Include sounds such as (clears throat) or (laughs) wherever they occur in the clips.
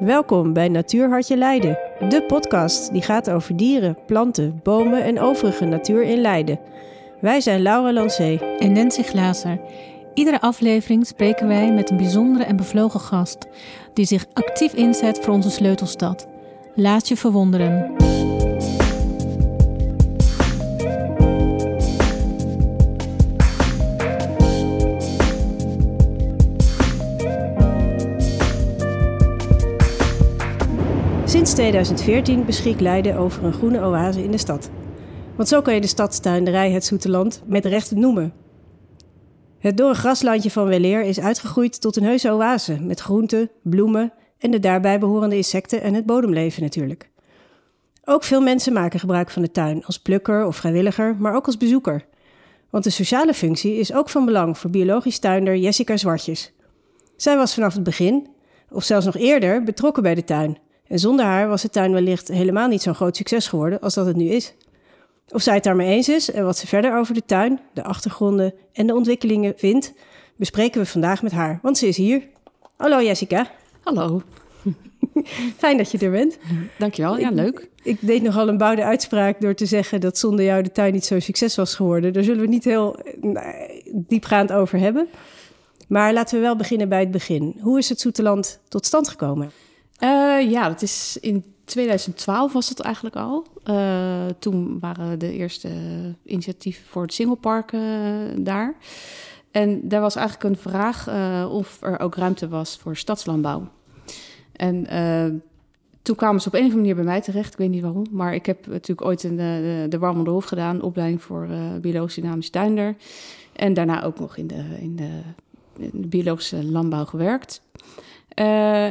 Welkom bij Natuurhartje Leiden, de podcast die gaat over dieren, planten, bomen en overige natuur in Leiden. Wij zijn Laura Lancé en Nancy Glazer. Iedere aflevering spreken wij met een bijzondere en bevlogen gast die zich actief inzet voor onze sleutelstad. Laat je verwonderen. Sinds 2014 beschikt Leiden over een groene oase in de stad. Want zo kan je de stadstuinderij Het Zoete Land met recht noemen. Het dorre graslandje van Weleer is uitgegroeid tot een heuse oase met groenten, bloemen en de daarbij behorende insecten en het bodemleven natuurlijk. Ook veel mensen maken gebruik van de tuin als plukker of vrijwilliger, maar ook als bezoeker. Want de sociale functie is ook van belang voor biologisch tuinder Jessica Zwartjes. Zij was vanaf het begin, of zelfs nog eerder, betrokken bij de tuin en zonder haar was de tuin wellicht helemaal niet zo'n groot succes geworden als dat het nu is. Of zij het daarmee eens is en wat ze verder over de tuin, de achtergronden en de ontwikkelingen vindt, bespreken we vandaag met haar, want ze is hier. Hallo Jessica. Hallo. (laughs) Fijn dat je er bent. Dankjewel, ja leuk. Ik, deed nogal een bouwde uitspraak door te zeggen dat zonder jou de tuin niet zo'n succes was geworden. Daar zullen we niet heel nou, diepgaand over hebben. Maar laten we wel beginnen bij het begin. Hoe is het Zoeteland tot stand gekomen? Uh, ja, dat is in 2012 was het eigenlijk al. Uh, toen waren de eerste initiatieven voor het singlepark uh, daar. En daar was eigenlijk een vraag of er ook ruimte was voor stadslandbouw. En toen kwamen ze op een of andere manier bij mij terecht. Ik weet niet waarom. Maar ik heb natuurlijk ooit in de, de, de Hof gedaan. Opleiding voor biologisch dynamisch tuinder. En daarna ook nog in de, in de, in de biologische landbouw gewerkt.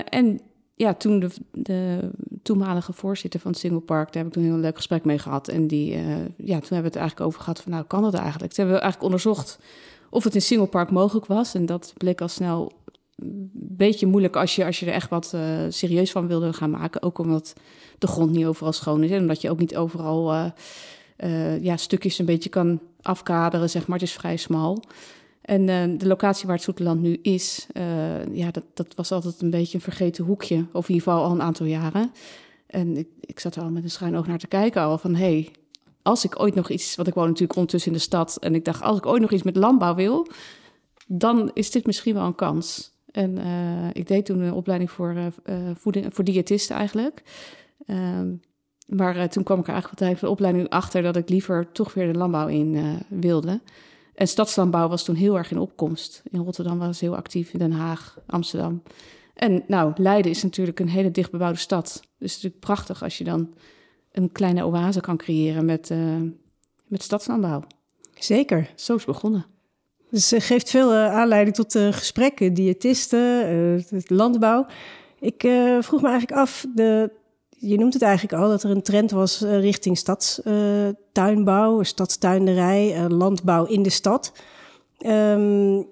en ja, toen de, de, toenmalige voorzitter van Single Park, daar heb ik toen een heel leuk gesprek mee gehad. En die, uh, ja, toen hebben we het eigenlijk over gehad van, nou, kan dat eigenlijk? Toen hebben eigenlijk onderzocht of het in Single Park mogelijk was. En dat bleek al snel een beetje moeilijk als je, als je er echt wat uh, serieus van wilde gaan maken. Ook omdat de grond niet overal schoon is. En omdat je ook niet overal uh, ja, stukjes een beetje kan afkaderen, zeg maar. Het is vrij smal. En uh, de locatie waar het Zoeteland nu is, uh, ja, dat, dat was altijd een beetje een vergeten hoekje. Of in ieder geval al een aantal jaren. En ik, ik zat er al met een schuin oog naar te kijken al van... hey, als ik ooit nog iets... Want ik woon natuurlijk ondertussen in de stad. En ik dacht, als ik ooit nog iets met landbouw wil... dan is dit misschien wel een kans. En uh, ik deed toen een opleiding voor, voeding, voor diëtisten eigenlijk. Ehm, maar toen kwam ik er eigenlijk tijdens de opleiding achter... dat ik liever toch weer de landbouw in wilde... En stadslandbouw was toen heel erg in opkomst. In Rotterdam was het heel actief, in Den Haag, Amsterdam. En nou, Leiden is natuurlijk een hele dichtbebouwde stad. Dus het is natuurlijk prachtig als je dan een kleine oase kan creëren met, uh, met stadslandbouw. Zeker. Zo is het begonnen. Dus het geeft veel uh, aanleiding tot gesprekken, diëtisten, landbouw. Ik vroeg me eigenlijk af, de je noemt het eigenlijk al, dat er een trend was uh, richting stadstuinbouw, uh, stadstuinderij, uh, landbouw in de stad. Um,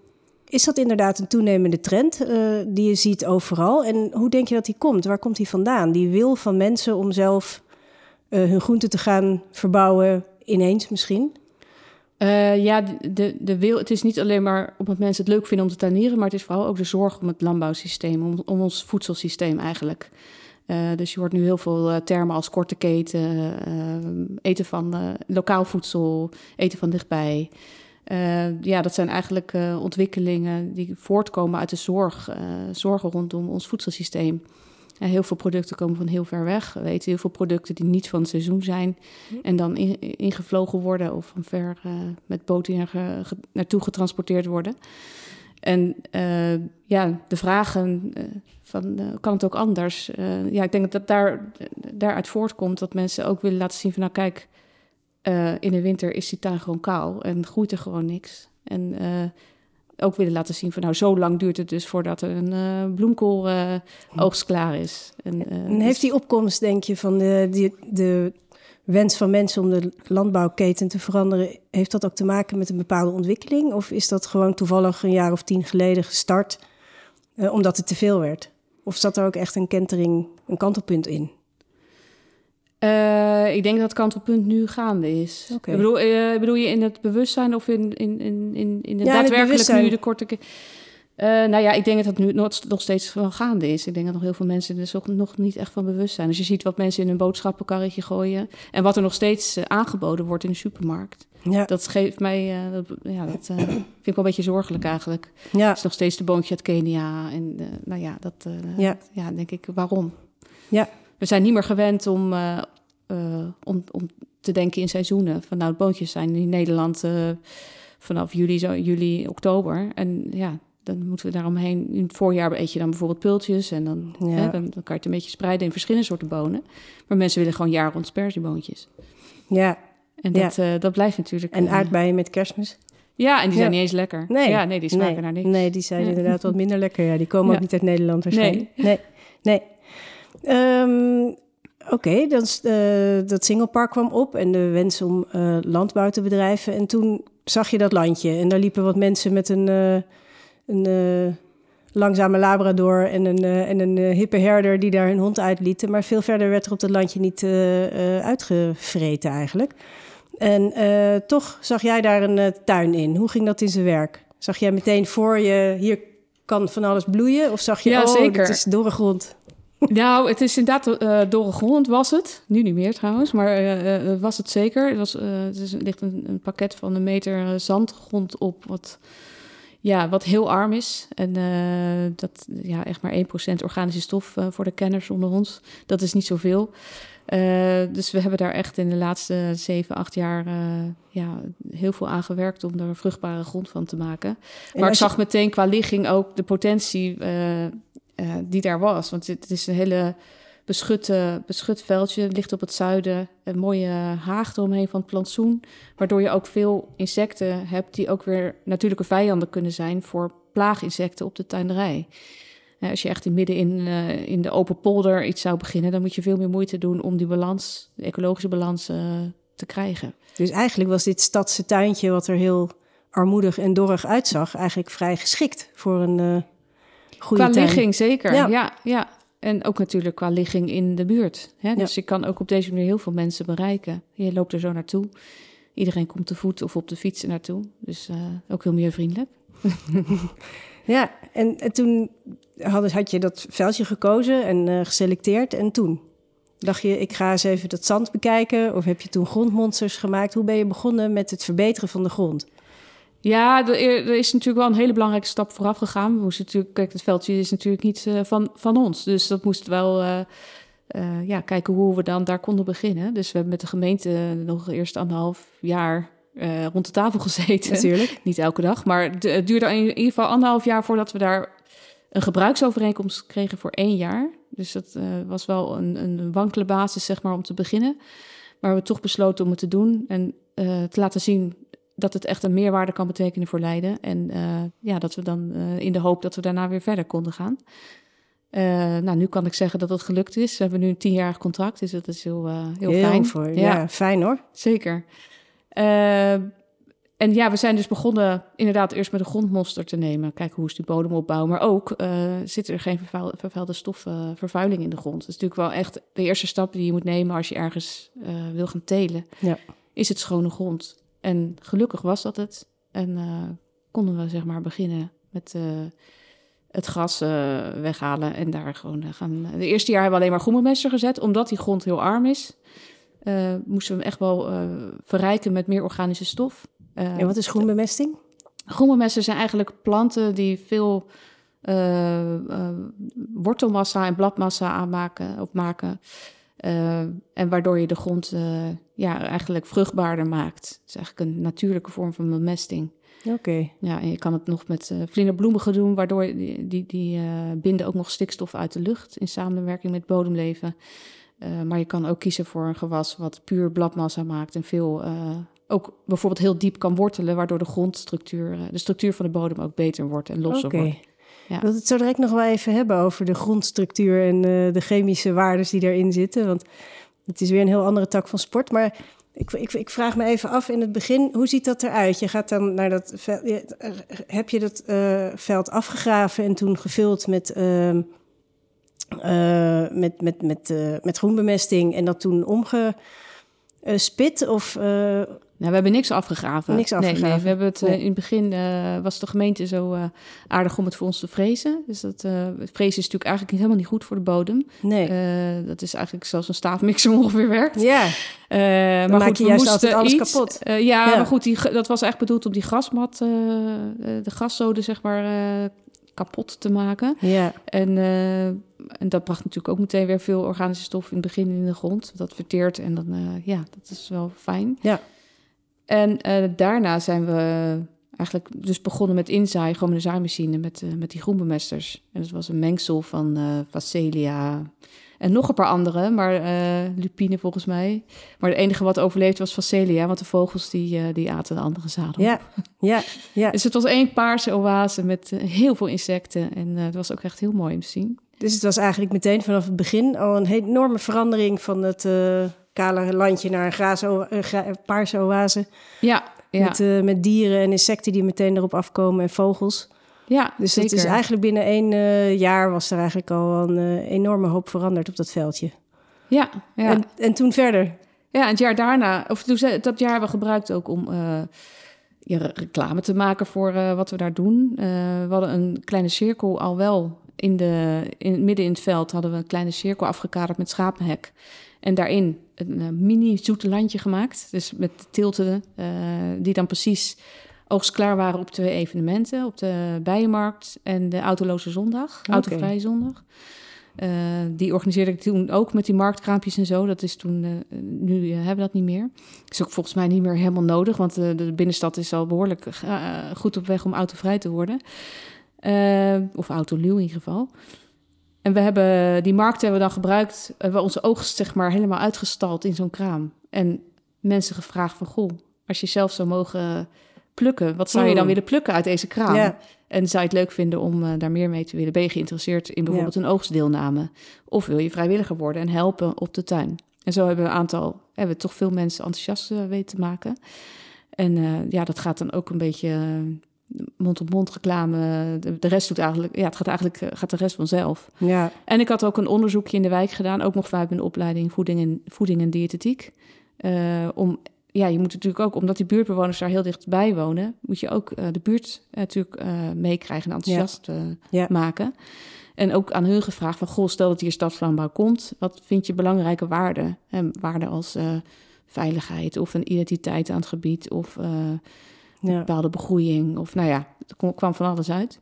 is dat inderdaad een toenemende trend die je ziet overal? En hoe denk je dat die komt? Waar komt die vandaan? Die wil van mensen om zelf hun groenten te gaan verbouwen, ineens misschien? ja, de, de wil, het is niet alleen maar omdat mensen het leuk vinden om te tuinieren, maar het is vooral ook de zorg om het landbouwsysteem, om, om ons voedselsysteem eigenlijk. Uh, dus je hoort nu heel veel uh, termen als korte keten, uh, eten van lokaal voedsel, eten van dichtbij. ja, dat zijn eigenlijk ontwikkelingen die voortkomen uit de zorg, zorgen rondom ons voedselsysteem. heel veel producten komen van heel ver weg. We eten heel veel producten die niet van het seizoen zijn en dan in, ingevlogen worden of van ver met boot naartoe getransporteerd worden. En uh, ja, de vragen uh, van uh, kan het ook anders? ja, ik denk dat daar, daaruit voortkomt dat mensen ook willen laten zien van nou kijk, in de winter is die tuin gewoon kaal en groeit er gewoon niks. En ook willen laten zien van nou zo lang duurt het dus voordat er een bloemkool oogst klaar is. En, en heeft dus die opkomst denk je van de, die, de wens van mensen om de landbouwketen te veranderen, heeft dat ook te maken met een bepaalde ontwikkeling? Of is dat gewoon toevallig een jaar of tien geleden gestart uh, omdat het te veel werd? Of zat er ook echt een kentering, een kantelpunt in? Uh, ik denk dat het kantelpunt nu gaande is. Okay. Ik bedoel, uh, bedoel je in het bewustzijn of in, in, in, in, in de ja, daadwerkelijk nu de korte... Uh, nou ja, ik denk dat het nu nog, steeds wel gaande is. Ik denk dat nog heel veel mensen er nog, nog niet echt van bewust zijn. Als je ziet wat mensen in hun boodschappenkarretje gooien... en wat er nog steeds uh, aangeboden wordt in de supermarkt. Ja. Dat geeft mij... Uh, dat, ja, dat (clears throat) vind ik wel een beetje zorgelijk eigenlijk. Ja. Het is nog steeds de boontje uit Kenia. En nou ja, dat ja. ja, denk ik, waarom? Ja. We zijn niet meer gewend om, om, om te denken in seizoenen. Van nou, boontjes zijn in Nederland vanaf juli, zo, juli, oktober. En ja, dan moeten we daaromheen. In het voorjaar eet je dan bijvoorbeeld pultjes. En dan, hè, dan, kan je het een beetje spreiden in verschillende soorten bonen. Maar mensen willen gewoon jaar rond sperzieboontjes. Ja. En dat, ja. Uh, dat blijft natuurlijk... En aardbeien met kerstmis? Ja, en die zijn niet eens lekker. Nee. Ja, nee, die smaken naar niks. Nee, die zijn inderdaad wat minder lekker. Ja, die komen ook niet uit Nederland waarschijnlijk. Nee. Nee. nee. Um, Oké, okay, dat, uh, dat singlepark kwam op en de wens om uh, landbouw te bedrijven. En toen zag je dat landje en daar liepen wat mensen met een een uh, langzame labrador en een, uh, en een uh, hippe herder die daar hun hond uitlieten. Maar veel verder werd er op dat landje niet uitgevreten eigenlijk. En toch zag jij daar een tuin in. Hoe ging dat in zijn werk? Zag jij meteen voor je, hier kan van alles bloeien? Of zag je, ja, oh, zeker. het is dorre grond? (laughs) Nou, het is inderdaad uh, dorre grond, was het. Nu niet meer trouwens, maar uh, was het zeker. Het, was, uh, het is, ligt een, een, pakket van een meter zandgrond op, wat ja, wat heel arm is. En uh, dat ja, echt maar 1% organische stof uh, voor de kenners onder ons. Dat is niet zoveel. Uh, dus we hebben daar echt in de laatste 7, 8 jaar ja, heel veel aan gewerkt om er vruchtbare grond van te maken. maar ik zag meteen qua ligging ook de potentie die daar was. Want het, het is een hele beschutte, beschut veldje. ligt op het zuiden. Een mooie haag eromheen van het plantsoen. Waardoor je ook veel insecten hebt die ook weer natuurlijke vijanden kunnen zijn voor plaaginsecten op de tuinderij. Als je echt in midden in, uh, in de open polder iets zou beginnen, dan moet je veel meer moeite doen om die balans, de ecologische balans, uh, te krijgen. Dus eigenlijk was dit stadse tuintje, wat er heel armoedig en dorrig uitzag, eigenlijk vrij geschikt voor een goede Qua ligging zeker, ja. ja. ja. En ook natuurlijk qua ligging in de buurt. Hè? Dus je kan ook op deze manier heel veel mensen bereiken. Je loopt er zo naartoe. Iedereen komt te voet of op de fiets naartoe. Dus uh, ook heel milieuvriendelijk. (laughs) ja, en, en, toen had, had je dat veldje gekozen en uh, geselecteerd. En toen? Dacht je, ik ga eens even dat zand bekijken? Of heb je toen grondmonsters gemaakt? Hoe ben je begonnen met het verbeteren van de grond? Ja, er, is natuurlijk wel een hele belangrijke stap vooraf gegaan. We moesten natuurlijk, kijk, het veldje is natuurlijk niet uh, van, van ons. Dus dat moest wel uh, uh, ja, kijken hoe we dan daar konden beginnen. Dus we hebben met de gemeente nog eerst anderhalf jaar rond de tafel gezeten. Natuurlijk. (laughs) niet elke dag, maar het duurde in ieder geval anderhalf jaar voordat we daar een gebruiksovereenkomst kregen voor één jaar. Dus dat was wel een, een wankele basis, zeg maar, om te beginnen. Maar we hebben toch besloten om het te doen en te laten zien dat het echt een meerwaarde kan betekenen voor Leiden. En uh, ja, dat we dan uh, in de hoop dat we daarna weer verder konden gaan. Uh, nou, nu kan ik zeggen dat het gelukt is. We hebben nu een tienjarig contract, dus dat is heel, heel, heel, fijn. Voor, ja. ja. fijn hoor. Zeker. en ja, we zijn dus begonnen inderdaad eerst met de grondmonster te nemen. Kijken hoe is die bodemopbouw. Maar ook zit er geen vervuil, vervuilde stofvervuiling in de grond. Dat is natuurlijk wel echt de eerste stap die je moet nemen als je ergens wil gaan telen. Ja. Is het schone grond. En gelukkig was dat het. En uh, konden we zeg maar beginnen met uh, het gras uh, weghalen en daar gewoon gaan. De eerste jaar hebben we alleen maar groenbemester gezet, omdat die grond heel arm is. moesten we hem echt wel verrijken met meer organische stof. en wat is groenbemesting? Groenbemester zijn eigenlijk planten die veel wortelmassa en bladmassa aanmaken, opmaken. Uh, en waardoor je de grond uh, ja, eigenlijk vruchtbaarder maakt. Het is eigenlijk een natuurlijke vorm van bemesting. Oké. Ja, en je kan het nog met uh, vlinderbloemigen doen, waardoor die, die, die binden ook nog stikstof uit de lucht in samenwerking met bodemleven. maar je kan ook kiezen voor een gewas wat puur bladmassa maakt en veel ook bijvoorbeeld heel diep kan wortelen, waardoor de grondstructuur, de structuur van de bodem ook beter wordt en losser okay. wordt. Ja. Ik wil het zo direct nog wel even hebben over de grondstructuur en uh, de chemische waarden die daarin zitten. Want het is weer een heel andere tak van sport. Maar ik, ik, ik, vraag me even af in het begin, hoe ziet dat eruit? Je gaat dan naar dat veld. Heb je dat uh, veld afgegraven en toen gevuld met, uh, met, met, met, met groenbemesting en dat toen omgespit? Of Nou, we hebben niks afgegraven. Niks Nee, we hebben het eh, Nee. in het begin eh, was de gemeente zo eh, aardig om het voor ons te frezen. Dus dat het frezen is natuurlijk eigenlijk niet- helemaal niet goed voor de bodem. Nee. Dat is eigenlijk zoals een staafmixer (laughs) ongeveer werkt. ja, maar maak goed, je we juist altijd alles iets, kapot. ja, Ja. maar goed, die, dat was eigenlijk bedoeld om die grasmat, de graszoden zeg maar, kapot te maken. ja, En, en dat bracht natuurlijk ook meteen weer veel organische stof in het begin in de grond. Dat verteert en dan, ja, dat is wel fijn. Ja. En eh, daarna zijn we eigenlijk dus begonnen met inzaaien, gewoon met een zaaimachine, met, eh, met die groenbemesters. En dat was een mengsel van Phacelia en nog een paar andere, maar lupine volgens mij. Maar de enige wat overleefd was Phacelia, want de vogels die, die aten de andere zaden op. ja, ja, ja. Dus het was één paarse oase met heel veel insecten. En het was ook echt heel mooi om te zien. Dus het was eigenlijk meteen vanaf het begin al een enorme verandering van het kale landje naar een graas, uh, paarse oase. Ja, ja, Met, eh, met dieren en insecten die meteen erop afkomen en vogels. ja Dus zeker. het is eigenlijk binnen één eh, jaar was er eigenlijk al een eh, enorme hoop veranderd op dat veldje. Ja, ja. En, en toen verder. ja, het jaar daarna, of toen, ze- dat jaar hebben we gebruikt ook om ja, reclame te maken voor wat we daar doen. We hadden een kleine cirkel al wel in de, in, midden in het veld hadden we een kleine cirkel afgekaderd met schapenhek. En daarin een eh, mini zoete landje gemaakt. Dus met tilten eh, die dan precies oogstklaar waren op twee evenementen. Op de Bijenmarkt en de Autoloze Zondag, Oké. Autovrije Zondag. Eh, die organiseerde ik toen ook met die marktkraampjes en zo. Dat is toen, nu hebben we dat niet meer. Is ook volgens mij niet meer helemaal nodig, want de, binnenstad is al behoorlijk eh, goed op weg om autovrij te worden. Of autoluw in ieder geval. En we hebben die markt hebben we dan gebruikt, hebben we onze oogst zeg maar helemaal uitgestald in zo'n kraam. En mensen gevraagd van, goh, als je zelf zou mogen plukken, wat zou je dan willen plukken uit deze kraam? En zou je het leuk vinden om eh, daar meer mee te willen? Ben je geïnteresseerd in bijvoorbeeld een oogstdeelname? Of wil je vrijwilliger worden en helpen op de tuin? En zo hebben we een aantal, hebben we toch veel mensen enthousiast eh, weten te maken. En eh, ja, dat gaat dan ook een beetje mond-op-mond reclame. De, de rest doet eigenlijk, ja, het gaat eigenlijk eh, gaat de rest vanzelf. ja, En ik had ook een onderzoekje in de wijk gedaan, ook nog vanuit mijn opleiding voeding en, voeding en diëtetiek. Eh, om, ja, je moet natuurlijk ook, omdat die buurtbewoners daar heel dichtbij wonen, moet je ook eh, de buurt natuurlijk meekrijgen en enthousiast eh, Ja. maken. En ook aan hun gevraagd van, goh, stel dat hier stadslandbouw komt, wat vind je belangrijke waarden? En waarden als veiligheid of een identiteit aan het gebied of ja. bepaalde begroeiing. Of nou ja, er kwam van alles uit.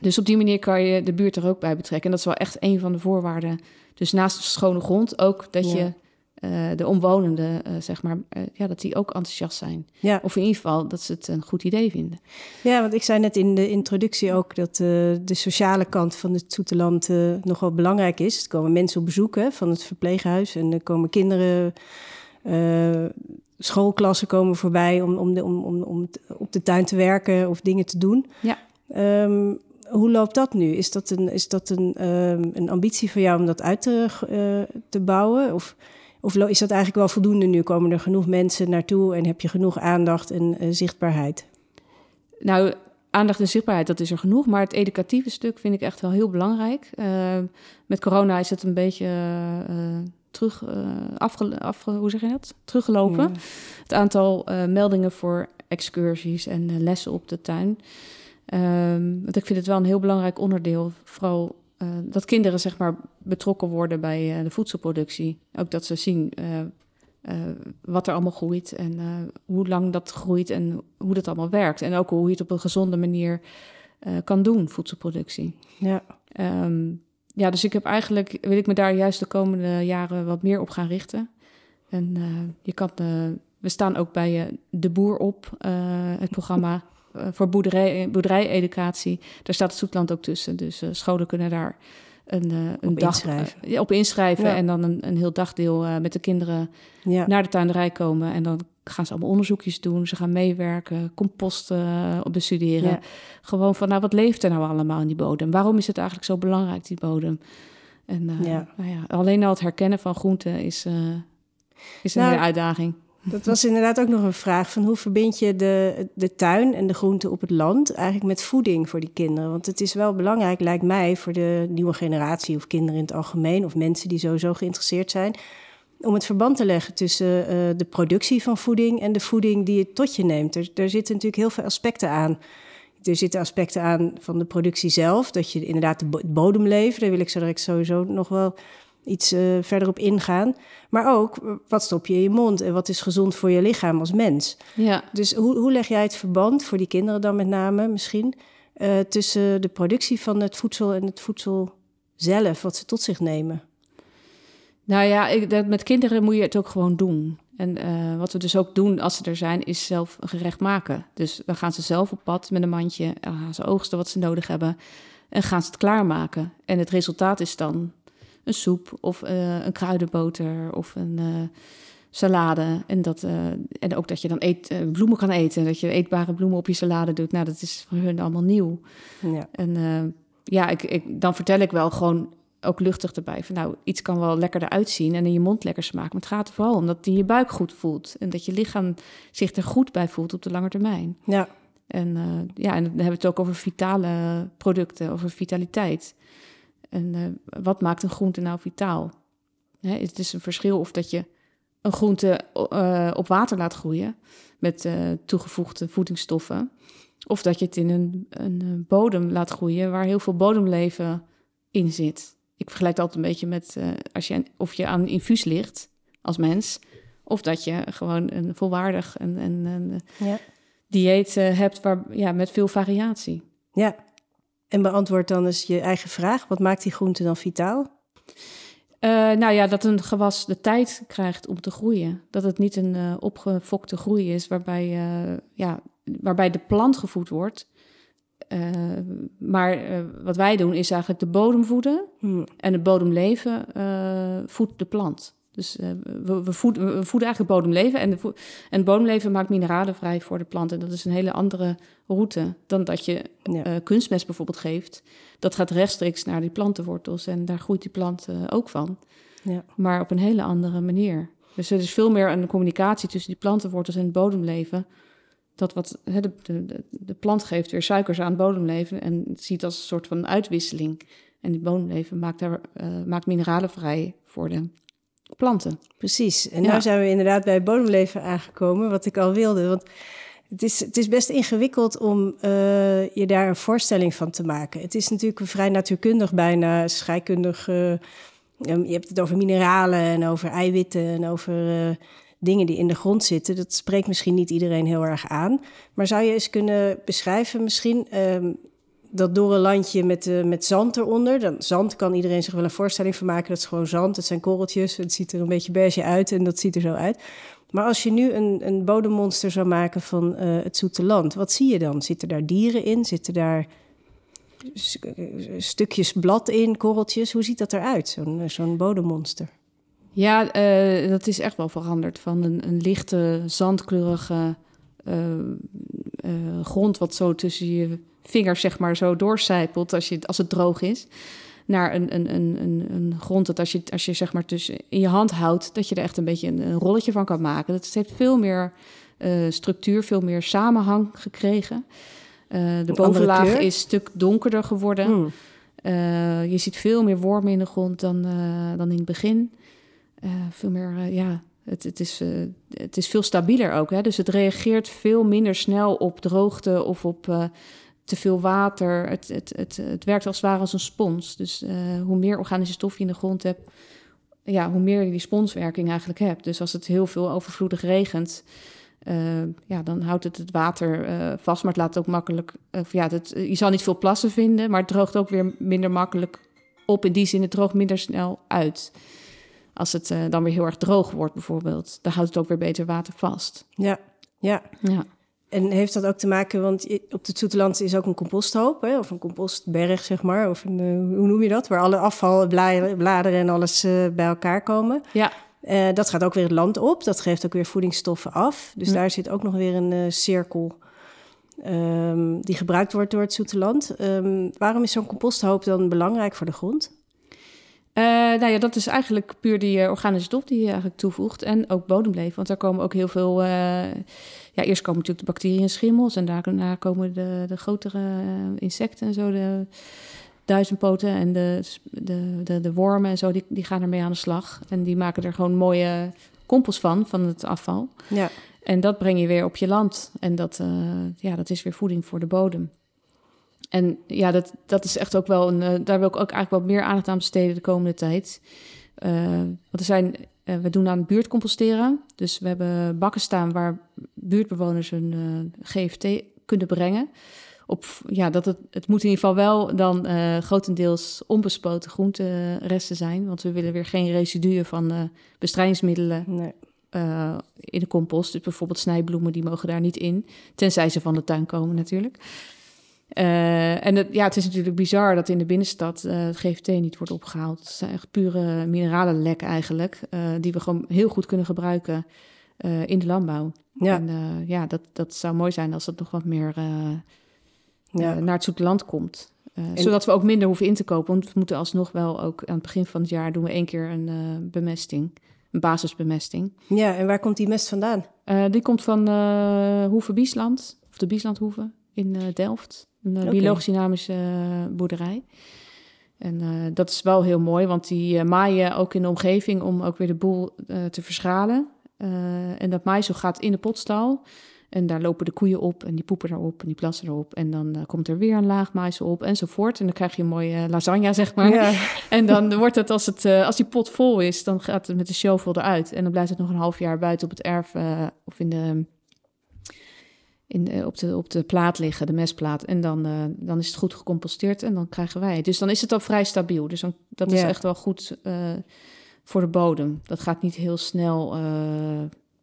Dus op die manier kan je de buurt er ook bij betrekken. En dat is wel echt een van de voorwaarden. Dus naast de schone grond ook dat Ja. je eh, de omwonenden, eh, zeg maar, eh, ja, dat die ook enthousiast zijn. ja. Of in ieder geval dat ze het een goed idee vinden. Ja, want ik zei net in de introductie ook dat de sociale kant van het Zoeterland eh nogal belangrijk is. Er komen mensen op bezoek hè, van het verpleeghuis en er komen kinderen, schoolklassen komen voorbij om, om, de, om, om, om op de tuin te werken of dingen te doen. Ja. Ehm, hoe loopt dat nu? Is dat een, is dat een, ehm, een ambitie van jou om dat uit te, eh, te bouwen? Of, of is dat eigenlijk wel voldoende nu? Komen er genoeg mensen naartoe en heb je genoeg aandacht en eh, zichtbaarheid? Nou, aandacht en zichtbaarheid, dat is er genoeg. Maar het educatieve stuk vind ik echt wel heel belangrijk. Eh, met corona is het een beetje eh, terug, eh, afge, afge- hoe zeg je dat? teruggelopen. Ja. Het aantal eh, meldingen voor excursies en eh, lessen op de tuin. Ehm, want ik vind het wel een heel belangrijk onderdeel. Vooral dat kinderen zeg maar, betrokken worden bij de voedselproductie. Ook dat ze zien wat er allemaal groeit en hoe lang dat groeit en hoe dat allemaal werkt. En ook hoe je het op een gezonde manier kan doen, voedselproductie. Ja. Ehm, ja, dus ik heb eigenlijk, wil ik me daar juist de komende jaren wat meer op gaan richten. En eh, je kan, eh, we staan ook bij eh, De Boer op, het programma voor boerderij, boerderijeducatie. Daar staat het Zoetland ook tussen. Dus scholen kunnen daar een, eh, een Op dag inschrijven. eh, op inschrijven. Ja. En dan een, een heel dagdeel eh, met de kinderen Ja. naar de tuinderij komen. En dan gaan ze allemaal onderzoekjes doen. Ze gaan meewerken, compost eh, bestuderen. Ja. Gewoon van, nou, wat leeft er nou allemaal in die bodem? Waarom is het eigenlijk zo belangrijk, die bodem? En. Nou ja, alleen al het herkennen van groenten is, is een Nou, hele uitdaging. Dat was inderdaad ook nog een vraag van hoe verbind je de, de tuin en de groenten op het land eigenlijk met voeding voor die kinderen? Want het is wel belangrijk, lijkt mij, voor de nieuwe generatie of kinderen in het algemeen of mensen die sowieso geïnteresseerd zijn, om het verband te leggen tussen eh, de productie van voeding en de voeding die je tot je neemt. Er, zitten natuurlijk heel veel aspecten aan. Er zitten aspecten aan van de productie zelf, dat je inderdaad de bodem levert. Daar wil ik zo direct sowieso nog wel iets uh, verder op ingaan. Maar ook, wat stop je in je mond en wat is gezond voor je lichaam als mens? Ja. Dus hoe, hoe leg jij het verband, voor die kinderen dan met name misschien, uh, tussen de productie van het voedsel en het voedsel zelf, wat ze tot zich nemen? Nou ja, ik, dat, met kinderen moet je het ook gewoon doen. En uh, wat we dus ook doen als ze er zijn, is zelf een gerecht maken. Dus dan gaan ze zelf op pad met een mandje, gaan ze oogsten wat ze nodig hebben en gaan ze het klaarmaken. En het resultaat is dan een soep of uh, een kruidenboter of een uh, salade. En, dat, uh, en ook dat je dan eet, bloemen kan eten. Dat je eetbare bloemen op je salade doet. Nou, dat is voor hun allemaal nieuw. Ja. En ja, ik, ik, dan vertel ik wel gewoon ook luchtig erbij. Van nou, iets kan wel lekker eruit zien en in je mond lekker smaken. Maar het gaat er vooral om dat het in je buik goed voelt. En dat je lichaam zich er goed bij voelt op de lange termijn. Ja. En, uh, ja, en dan hebben we het ook over vitale producten, over vitaliteit. En uh, wat maakt een groente nou vitaal? Hè, het is een verschil of dat je een groente uh, op water laat groeien met toegevoegde voedingsstoffen. Of dat je het in een, een bodem laat groeien waar heel veel bodemleven in zit. Ik vergelijk het altijd een beetje met als je, of je aan een infuus ligt als mens, of dat je gewoon een volwaardig en, ja. dieet hebt waar, ja, met veel variatie. Ja, en beantwoord dan eens je eigen vraag. Wat maakt die groente dan vitaal? Uh, nou ja, dat een gewas de tijd krijgt om te groeien. Dat het niet een uh, opgefokte groei is waarbij, uh, ja, waarbij de plant gevoed wordt. Maar wat wij doen is eigenlijk de bodem voeden. Hmm. En het bodemleven voedt de plant. Dus we, we, voeden, we voeden eigenlijk het bodemleven. En, de vo en het bodemleven maakt mineralen vrij voor de plant. En dat is een hele andere route dan dat je ja. kunstmest bijvoorbeeld geeft. Dat gaat rechtstreeks naar die plantenwortels. En daar groeit die plant ook van. Ja. Maar op een hele andere manier. Dus er is veel meer een communicatie tussen die plantenwortels en het bodemleven dat wat de, de, de, plant geeft weer suikers aan het bodemleven en het ziet als een soort van uitwisseling. En die bodemleven maakt, daar, maakt mineralen vrij voor de planten. Precies. En ja. nu zijn we inderdaad bij bodemleven aangekomen, wat ik al wilde. Want het is, het is best ingewikkeld om uh, je daar een voorstelling van te maken. Het is natuurlijk vrij natuurkundig, bijna scheikundig. Uh, je hebt het over mineralen en over eiwitten en over dingen die in de grond zitten. Dat spreekt misschien niet iedereen heel erg aan. Maar zou je eens kunnen beschrijven misschien um, dat door een landje met, uh, met zand eronder. Dan, zand kan iedereen zich wel een voorstelling van maken. Dat is gewoon zand, het zijn korreltjes. Het ziet er een beetje beige uit en dat ziet er zo uit. Maar als je nu een, een bodemmonster zou maken van uh, het zoete land, wat zie je dan? Zitten daar dieren in? Zitten daar stukjes blad in, korreltjes? Hoe ziet dat eruit, zo'n zo'n bodemmonster? Ja, dat is echt wel veranderd. Van een, een lichte, zandkleurige grond... wat zo tussen je vingers zeg maar zo doorcijpelt als, je, als het droog is... naar een, een, een, een, een grond dat als je, als je zeg maar tussen in je hand houdt... dat je er echt een beetje een, een rolletje van kan maken. Dat heeft veel meer structuur, veel meer samenhang gekregen. de bovenlaag is een stuk donkerder geworden... Hmm. je ziet veel meer wormen in de grond dan, dan in het begin... Veel meer, ja, het, het, is, uh, het is veel stabieler ook. Hè? Dus het reageert veel minder snel op droogte of op te veel water. Het, het, het, het werkt als het ware als een spons. Dus hoe meer organische stof je in de grond hebt, ja, hoe meer je die sponswerking eigenlijk hebt. Dus als het heel veel overvloedig regent, ja, dan houdt het het water vast. Maar het laat ook makkelijk, ja, het, je zal niet veel plassen vinden, maar het droogt ook weer minder makkelijk op. In die zin, het droogt minder snel uit. Als het dan weer heel erg droog wordt, bijvoorbeeld, dan houdt het ook weer beter water vast. Ja, ja. ja. En heeft dat ook te maken, want op het Zoeteland is ook een composthoop, hè, of een compostberg, zeg maar, of een, uh, hoe noem je dat? Waar alle afval, bladeren, en alles uh, bij elkaar komen. Ja. Uh, dat gaat ook weer het land op, dat geeft ook weer voedingsstoffen af. Dus hm. daar zit ook nog weer een cirkel um, die gebruikt wordt door het Zoeteland. Um, waarom is zo'n composthoop dan belangrijk voor de grond? Uh, nou ja, dat is eigenlijk puur die uh, organische stof die je eigenlijk toevoegt. En ook bodemleven, want daar komen ook heel veel... Uh, ja, eerst komen natuurlijk de bacteriën en schimmels... en daarna komen de, de grotere insecten en zo. De, duizendpoten en de, de, de, de wormen en zo, die, die gaan ermee aan de slag. En die maken er gewoon mooie compost van, van het afval. Ja. En dat breng je weer op je land. En dat, uh, ja, dat is weer voeding voor de bodem. En ja, dat, dat is echt ook wel een. Uh, daar wil ik ook eigenlijk wat meer aandacht aan besteden de komende tijd. Uh, want er zijn. We doen aan buurtcomposteren. Dus we hebben bakken staan waar buurtbewoners hun GFT kunnen brengen. Op, ja, dat het, het moet in ieder geval wel dan grotendeels onbespoten groenteresten zijn. Want we willen weer geen residuen van bestrijdingsmiddelen nee. Uh, in de compost. Dus bijvoorbeeld snijbloemen, die mogen daar niet in. Tenzij ze van de tuin komen natuurlijk. Uh, en het, ja, het is natuurlijk bizar dat in de binnenstad uh, het GVT niet wordt opgehaald. Het zijn echt pure mineralenlek eigenlijk. die we gewoon heel goed kunnen gebruiken in de landbouw. Ja. En ja, dat, dat zou mooi zijn als dat nog wat meer Ja. naar het zoete land komt. Zodat we ook minder hoeven in te kopen. Want we moeten alsnog wel ook aan het begin van het jaar doen we één keer een bemesting een basisbemesting. Ja, en waar komt die mest vandaan? Die komt van Hoeve Biesland, of de Bieslandhoeve in Delft. Een okay. biologisch dynamische boerderij. En dat is wel heel mooi, want die maaien ook in de omgeving om ook weer de boel te verschalen. en dat maaisel gaat in de potstal. En daar lopen de koeien op en die poepen erop en die plassen erop. En dan komt er weer een laag maïs op enzovoort. En dan krijg je een mooie lasagne, zeg maar. Ja. (laughs) En dan wordt het, als, het als die pot vol is, dan gaat het met de shovel eruit. En dan blijft het nog een half jaar buiten op het erf of in de, in de, op, de, op de plaat liggen, de mestplaat. En dan, dan is het goed gecomposteerd en dan krijgen wij het. Dus dan is het al vrij stabiel. Dus dan, dat is Ja. echt wel goed voor de bodem. Dat gaat niet heel snel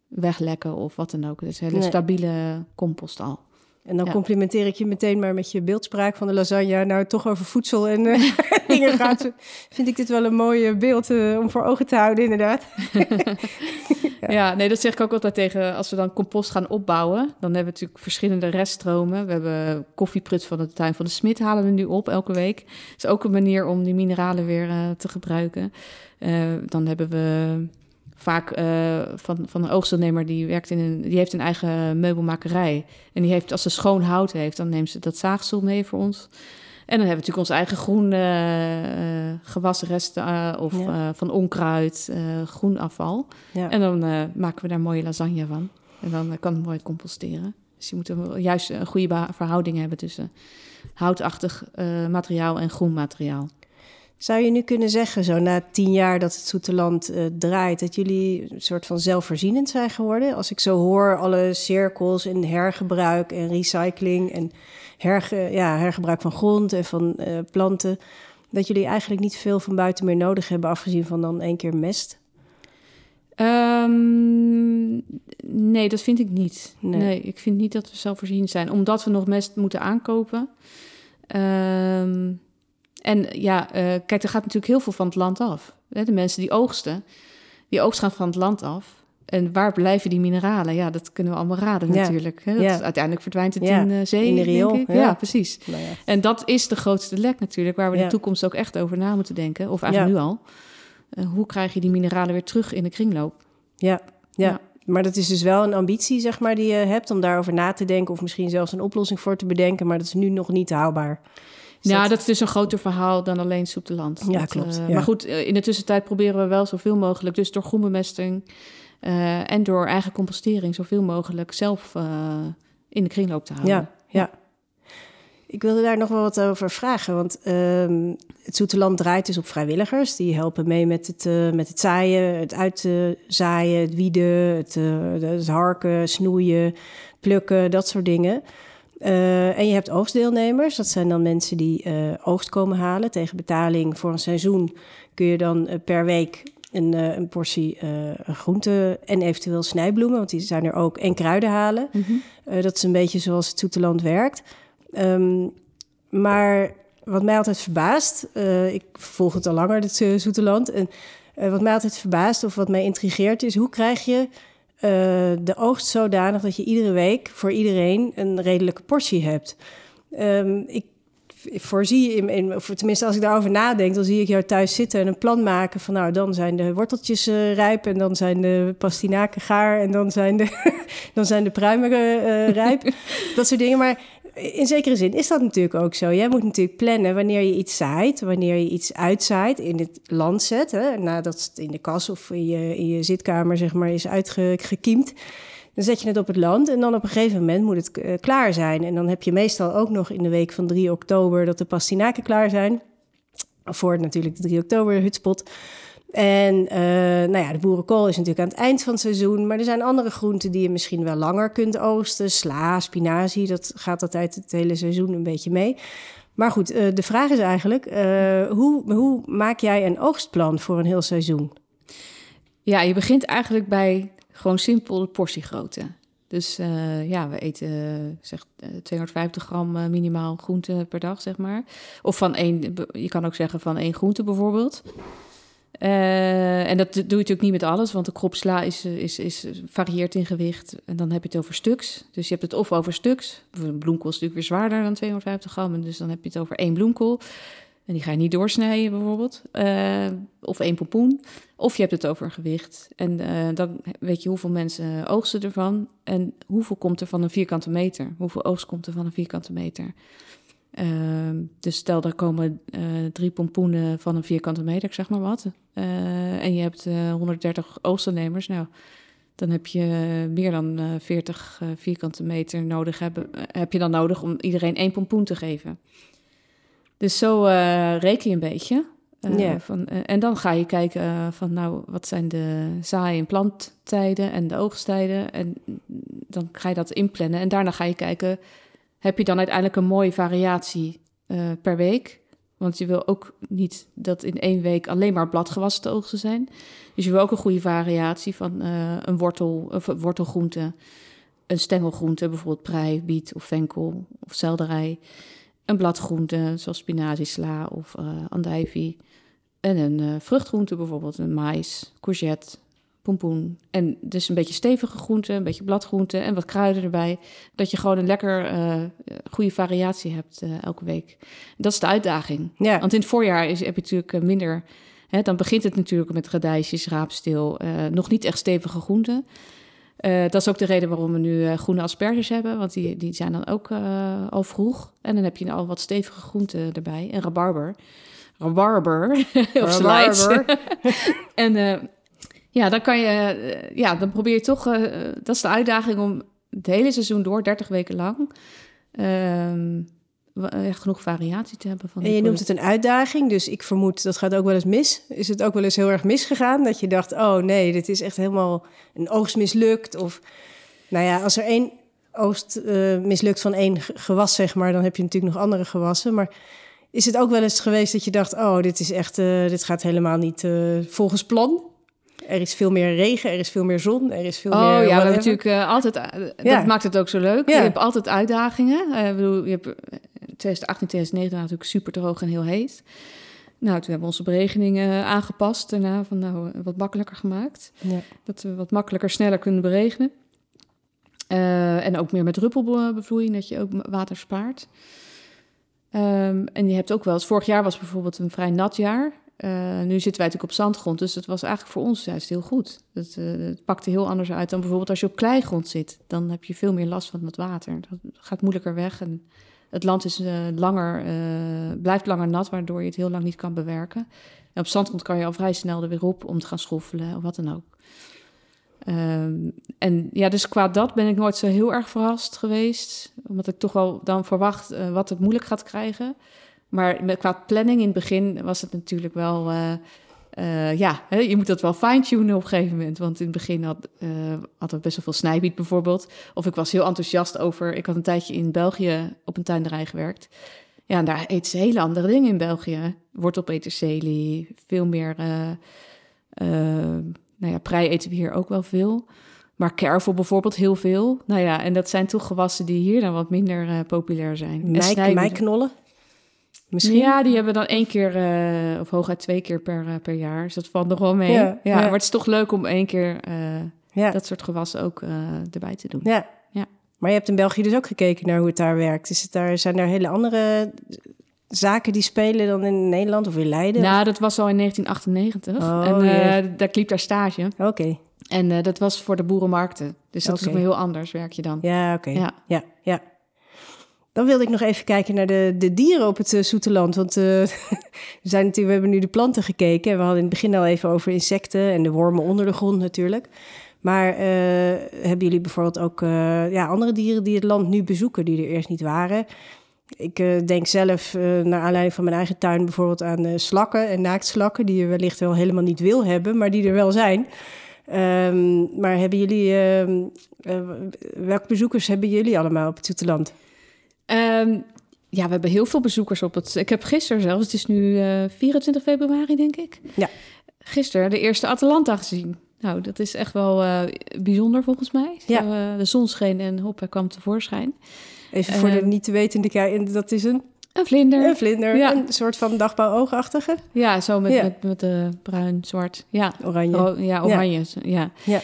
weglekken of wat dan ook. Het is een hele Nee. stabiele compost al. En dan Ja. complimenteer ik je meteen maar met je beeldspraak van de lasagne. Nou, toch over voedsel en eh, (laughs) (laughs) dingen gaat. Vind ik dit wel een mooi beeld eh, om voor ogen te houden, inderdaad. (laughs) Ja. nee, dat zeg ik ook altijd tegen als we dan compost gaan opbouwen. Dan hebben we natuurlijk verschillende reststromen. We hebben koffieprut van de tuin van de Smit halen we nu op elke week. Dat is ook een manier om die mineralen weer eh, te gebruiken. Dan hebben we vaak eh, van, van een oogstdeelnemer die werkt in een, die heeft een eigen meubelmakerij. En die heeft, als ze schoon hout heeft, dan neemt ze dat zaagsel mee voor ons. En dan hebben we natuurlijk onze eigen groen eh, eh, gewasresten of Ja. van onkruid, groen afval. Ja. En dan maken we daar mooie lasagne van. En dan kan het mooi composteren. Dus je moet een, juist een goede verhouding hebben tussen houtachtig materiaal en groen materiaal. Zou je nu kunnen zeggen, zo na tien jaar dat het Zoete Land eh, draait, dat jullie een soort van zelfvoorzienend zijn geworden? Als ik zo hoor, alle cirkels en hergebruik en recycling en herge, ja, hergebruik van grond en van eh, planten, dat jullie eigenlijk niet veel van buiten meer nodig hebben, afgezien van dan één keer mest? Ehm, nee, dat vind ik niet. Nee. Nee. ik vind niet dat we zelfvoorzienend zijn, omdat we nog mest moeten aankopen. Ehm, en ja, eh, kijk, er gaat natuurlijk heel veel van het land af. De mensen die oogsten, die oogst gaan van het land af. En waar blijven die mineralen? Ja, dat kunnen we allemaal raden Ja. natuurlijk. Hè? Dat Ja. is- uiteindelijk verdwijnt het Ja, in de zee, in de denk riool, ik. ja. Precies. Nou. En dat is de grootste lek natuurlijk, waar we de toekomst ook echt over na moeten denken. Of eigenlijk nu al. Eh, hoe krijg je die mineralen weer terug in de kringloop? Ja, ja. Ja. Maar dat is dus wel een ambitie, zeg maar, die je hebt om daarover na te denken of misschien zelfs een oplossing voor te bedenken, maar dat is nu nog niet haalbaar. Ja, dat- dat is dus een groter verhaal dan alleen Soepteland. Ja, Dat, klopt, eh, ja. Maar goed, eh, in de tussentijd proberen we wel zoveel mogelijk, dus door groenbemesting eh, en door eigen compostering, zoveel mogelijk zelf in de kringloop te houden. Ja, ja. Ik wilde daar nog wel wat over vragen, want ehm, het Zoete Land draait dus op vrijwilligers. Die helpen mee met het, met het zaaien, het uitzaaien, het wieden, het, het harken, snoeien, plukken, dat soort dingen. Eh, en je hebt oogstdeelnemers. Dat zijn dan mensen die eh, oogst komen halen. Tegen betaling voor een seizoen kun je dan eh, per week een, een portie groente en eventueel snijbloemen, want die zijn er ook, en kruiden halen. Mhm. Dat is een beetje zoals het Zoeteland werkt. Ehm, maar wat mij altijd verbaast, ik volg het al langer, het Zoeteland. En wat mij altijd verbaast of wat mij intrigeert is, hoe krijg je eh, de oogst zodanig dat je iedere week voor iedereen een redelijke portie hebt? Ehm, ik voorzie, in, in, of tenminste als ik daarover nadenk, dan zie ik jou thuis zitten en een plan maken van nou, dan zijn de worteltjes eh, rijp en dan zijn de pastinaken gaar en dan zijn de, (laughs) dan zijn de pruimen eh, rijp. (laughs) dat soort dingen. Maar in zekere zin is dat natuurlijk ook zo. Jij moet natuurlijk plannen wanneer je iets zaait, wanneer je iets uitzaait, in het land zet. Hè, nadat het in de kas of in je, in je zitkamer zeg maar, is uitgekiemd. Dan zet je het op het land en dan op een gegeven moment moet het eh, klaar zijn. En dan heb je meestal ook nog in de week van 3 oktober dat de pastinaken klaar zijn. Voor natuurlijk de 3 oktober hutspot. En uh, nou ja, de boerenkool is natuurlijk aan het eind van het seizoen. Maar er zijn andere groenten die je misschien wel langer kunt oosten. Sla, spinazie, dat gaat altijd het hele seizoen een beetje mee. Maar goed, uh, de vraag is eigenlijk, uh, hoe, hoe maak jij een oogstplan voor een heel seizoen? Ja, je begint eigenlijk bij gewoon simpel de portiegrootte. Dus ja, we eten zeg 250 gram minimaal groente per dag, zeg maar. Of van één, je kan ook zeggen van één groente bijvoorbeeld. Uh, en dat doe je natuurlijk niet met alles, want de krop sla is, is, is, varieert in gewicht. En dan heb je het over stuks. Dus je hebt het of over stuks. Een bloemkool is natuurlijk weer zwaarder dan 250 gram. Dus dan heb je het over één bloemkool. En die ga je niet doorsnijden bijvoorbeeld. Of één pompoen. Of je hebt het over een gewicht. En dan weet je hoeveel mensen oogsten ervan. En hoeveel komt er van een vierkante meter. Hoeveel oogst komt er van een vierkante meter. Uh, dus stel, daar komen drie pompoenen van een vierkante meter, ik zeg maar wat. Uh, en je hebt 130 oogstnemers. Nou, dan heb je meer dan 40 vierkante meter nodig. Hebben, heb je dan nodig om iedereen één pompoen te geven. Dus zo reken je een beetje. Yeah. Van, en dan ga je kijken van, nou, wat zijn de zaai- en planttijden en de oogsttijden. En dan ga je dat inplannen. En daarna ga je kijken heb je dan uiteindelijk een mooie variatie uh, per week. Want je wil ook niet dat in één week alleen maar bladgewassen te oogsten zijn. Dus je wil ook een goede variatie van uh, een wortel, of wortelgroente, een stengelgroente, bijvoorbeeld prei, biet of venkel of selderij. Een bladgroente, zoals spinazie, sla of uh, andijvie. En een vruchtgroente, bijvoorbeeld een mais, courgette, pompoen. En dus een beetje stevige groenten, een beetje bladgroenten en wat kruiden erbij. Dat je gewoon een lekker uh, goede variatie hebt uh, elke week. Dat is de uitdaging. Ja. Want in het voorjaar is, heb je natuurlijk minder... Hè, dan begint het natuurlijk met radijsjes, raapsteel, uh, nog niet echt stevige groenten. dat is ook de reden waarom we nu groene asperges hebben, want die, die zijn dan ook al vroeg. En dan heb je al wat stevige groenten erbij. En rabarber. Rabarber, (laughs) of rabarber. (laughs) en ja, dan kan je, uh, ja, dan probeer je toch, uh, dat is de uitdaging om het hele seizoen door, 30 weken lang, uh, genoeg variatie te hebben. Van en je noemt het een uitdaging, dus ik vermoed dat gaat ook wel eens mis. Is het ook wel eens heel erg misgegaan? Dat je dacht, oh nee, dit is echt helemaal een oogst mislukt? Of, nou ja, als er één oogst uh, mislukt van één gewas, zeg maar, dan heb je natuurlijk nog andere gewassen. Maar is het ook wel eens geweest dat je dacht, oh, dit is echt, uh, dit gaat helemaal niet volgens plan? Er is veel meer regen, er is veel meer zon, er is veel oh, meer... Oh ja, we hebben natuurlijk uh, altijd... Uh, ja. Dat maakt het ook zo leuk. Ja. Je hebt altijd uitdagingen. Uh, ik bedoel, je hebt 2018, 2019 natuurlijk super droog en heel heet. Nou, toen hebben we onze beregeningen aangepast daarna. Van nou, wat makkelijker gemaakt. Ja. Dat we wat makkelijker, sneller kunnen beregenen. en ook meer met druppelbevloeiing, dat je ook water spaart. Um, en je hebt ook wel eens... Vorig jaar was bijvoorbeeld een vrij nat jaar... Uh, nu zitten wij natuurlijk op zandgrond, dus het was eigenlijk voor ons juist heel goed. Het, uh, het, pakte heel anders uit dan bijvoorbeeld als je op kleigrond zit. Dan heb je veel meer last van het water. Dat gaat moeilijker weg en het land is uh, langer, blijft langer nat, waardoor je het heel lang niet kan bewerken. En op zandgrond kan je al vrij snel er weer op om te gaan schoffelen of wat dan ook. Um, en ja, dus qua dat ben ik nooit zo heel erg verrast geweest. Omdat ik toch wel dan verwacht wat het moeilijk gaat krijgen. Maar met, qua planning in het begin was het natuurlijk wel... Uh, uh, ja, hè, je moet dat wel fine-tunen op een gegeven moment. Want in het begin had, uh, hadden we best wel veel snijbiet bijvoorbeeld. Of ik was heel enthousiast over... Ik had een tijdje in België op een tuinderij gewerkt. Ja, en daar eten ze hele andere dingen in België. Wortelpeterselie, veel meer... nou ja, prei eten we hier ook wel veel. Maar kervel bijvoorbeeld heel veel. Nou ja, en dat zijn toch gewassen die hier dan wat minder populair zijn. Mij, mijknollen? Misschien? Ja, die hebben dan één keer uh, of hooguit twee keer per, uh, per jaar. Dus dat valt nog wel mee. Ja, ja, maar het is toch leuk om één keer uh, ja. dat soort gewassen ook erbij te doen. Ja. ja. Maar je hebt in België dus ook gekeken naar hoe het daar werkt. Is het daar, zijn er hele andere zaken die spelen dan in Nederland of in Leiden? Nou, dat was al in 1998. Oh, en daar liep daar stage. Oké. Okay. En dat was voor de boerenmarkten. Dus dat Oké. is ook heel anders, werk je dan. Ja, oké. Ja, ja. Dan wilde ik nog even kijken naar de, de dieren op het uh, Zoeterland. Want uh, (laughs) we, zijn natuurlijk, we hebben nu de planten gekeken. En we hadden in het begin al even over insecten en de wormen onder de grond natuurlijk. Maar uh, hebben jullie bijvoorbeeld ook ja, andere dieren die het land nu bezoeken, die er eerst niet waren? Ik denk zelf, naar aanleiding van mijn eigen tuin, bijvoorbeeld aan slakken en naaktslakken, die je wellicht wel helemaal niet wil hebben, maar die er wel zijn. Um, maar hebben jullie, ehm, welke bezoekers hebben jullie allemaal op het Zoeterland? Um, ja, we hebben heel veel bezoekers op het. Ik heb gisteren zelfs, het is nu 24 februari, denk ik. Ja. Gisteren de eerste Atalanta gezien. Nou, dat is echt wel bijzonder volgens mij. Ja. Zo, de zon scheen en hop, hij kwam tevoorschijn. Even voor de niet te wetende, dat is een... Een vlinder. Een vlinder, ja. een soort van dagbouwoogachtige. Ja, zo met, ja. met, met uh, bruin, zwart. Ja, oranje. Ja, oranje. Ja. Ja.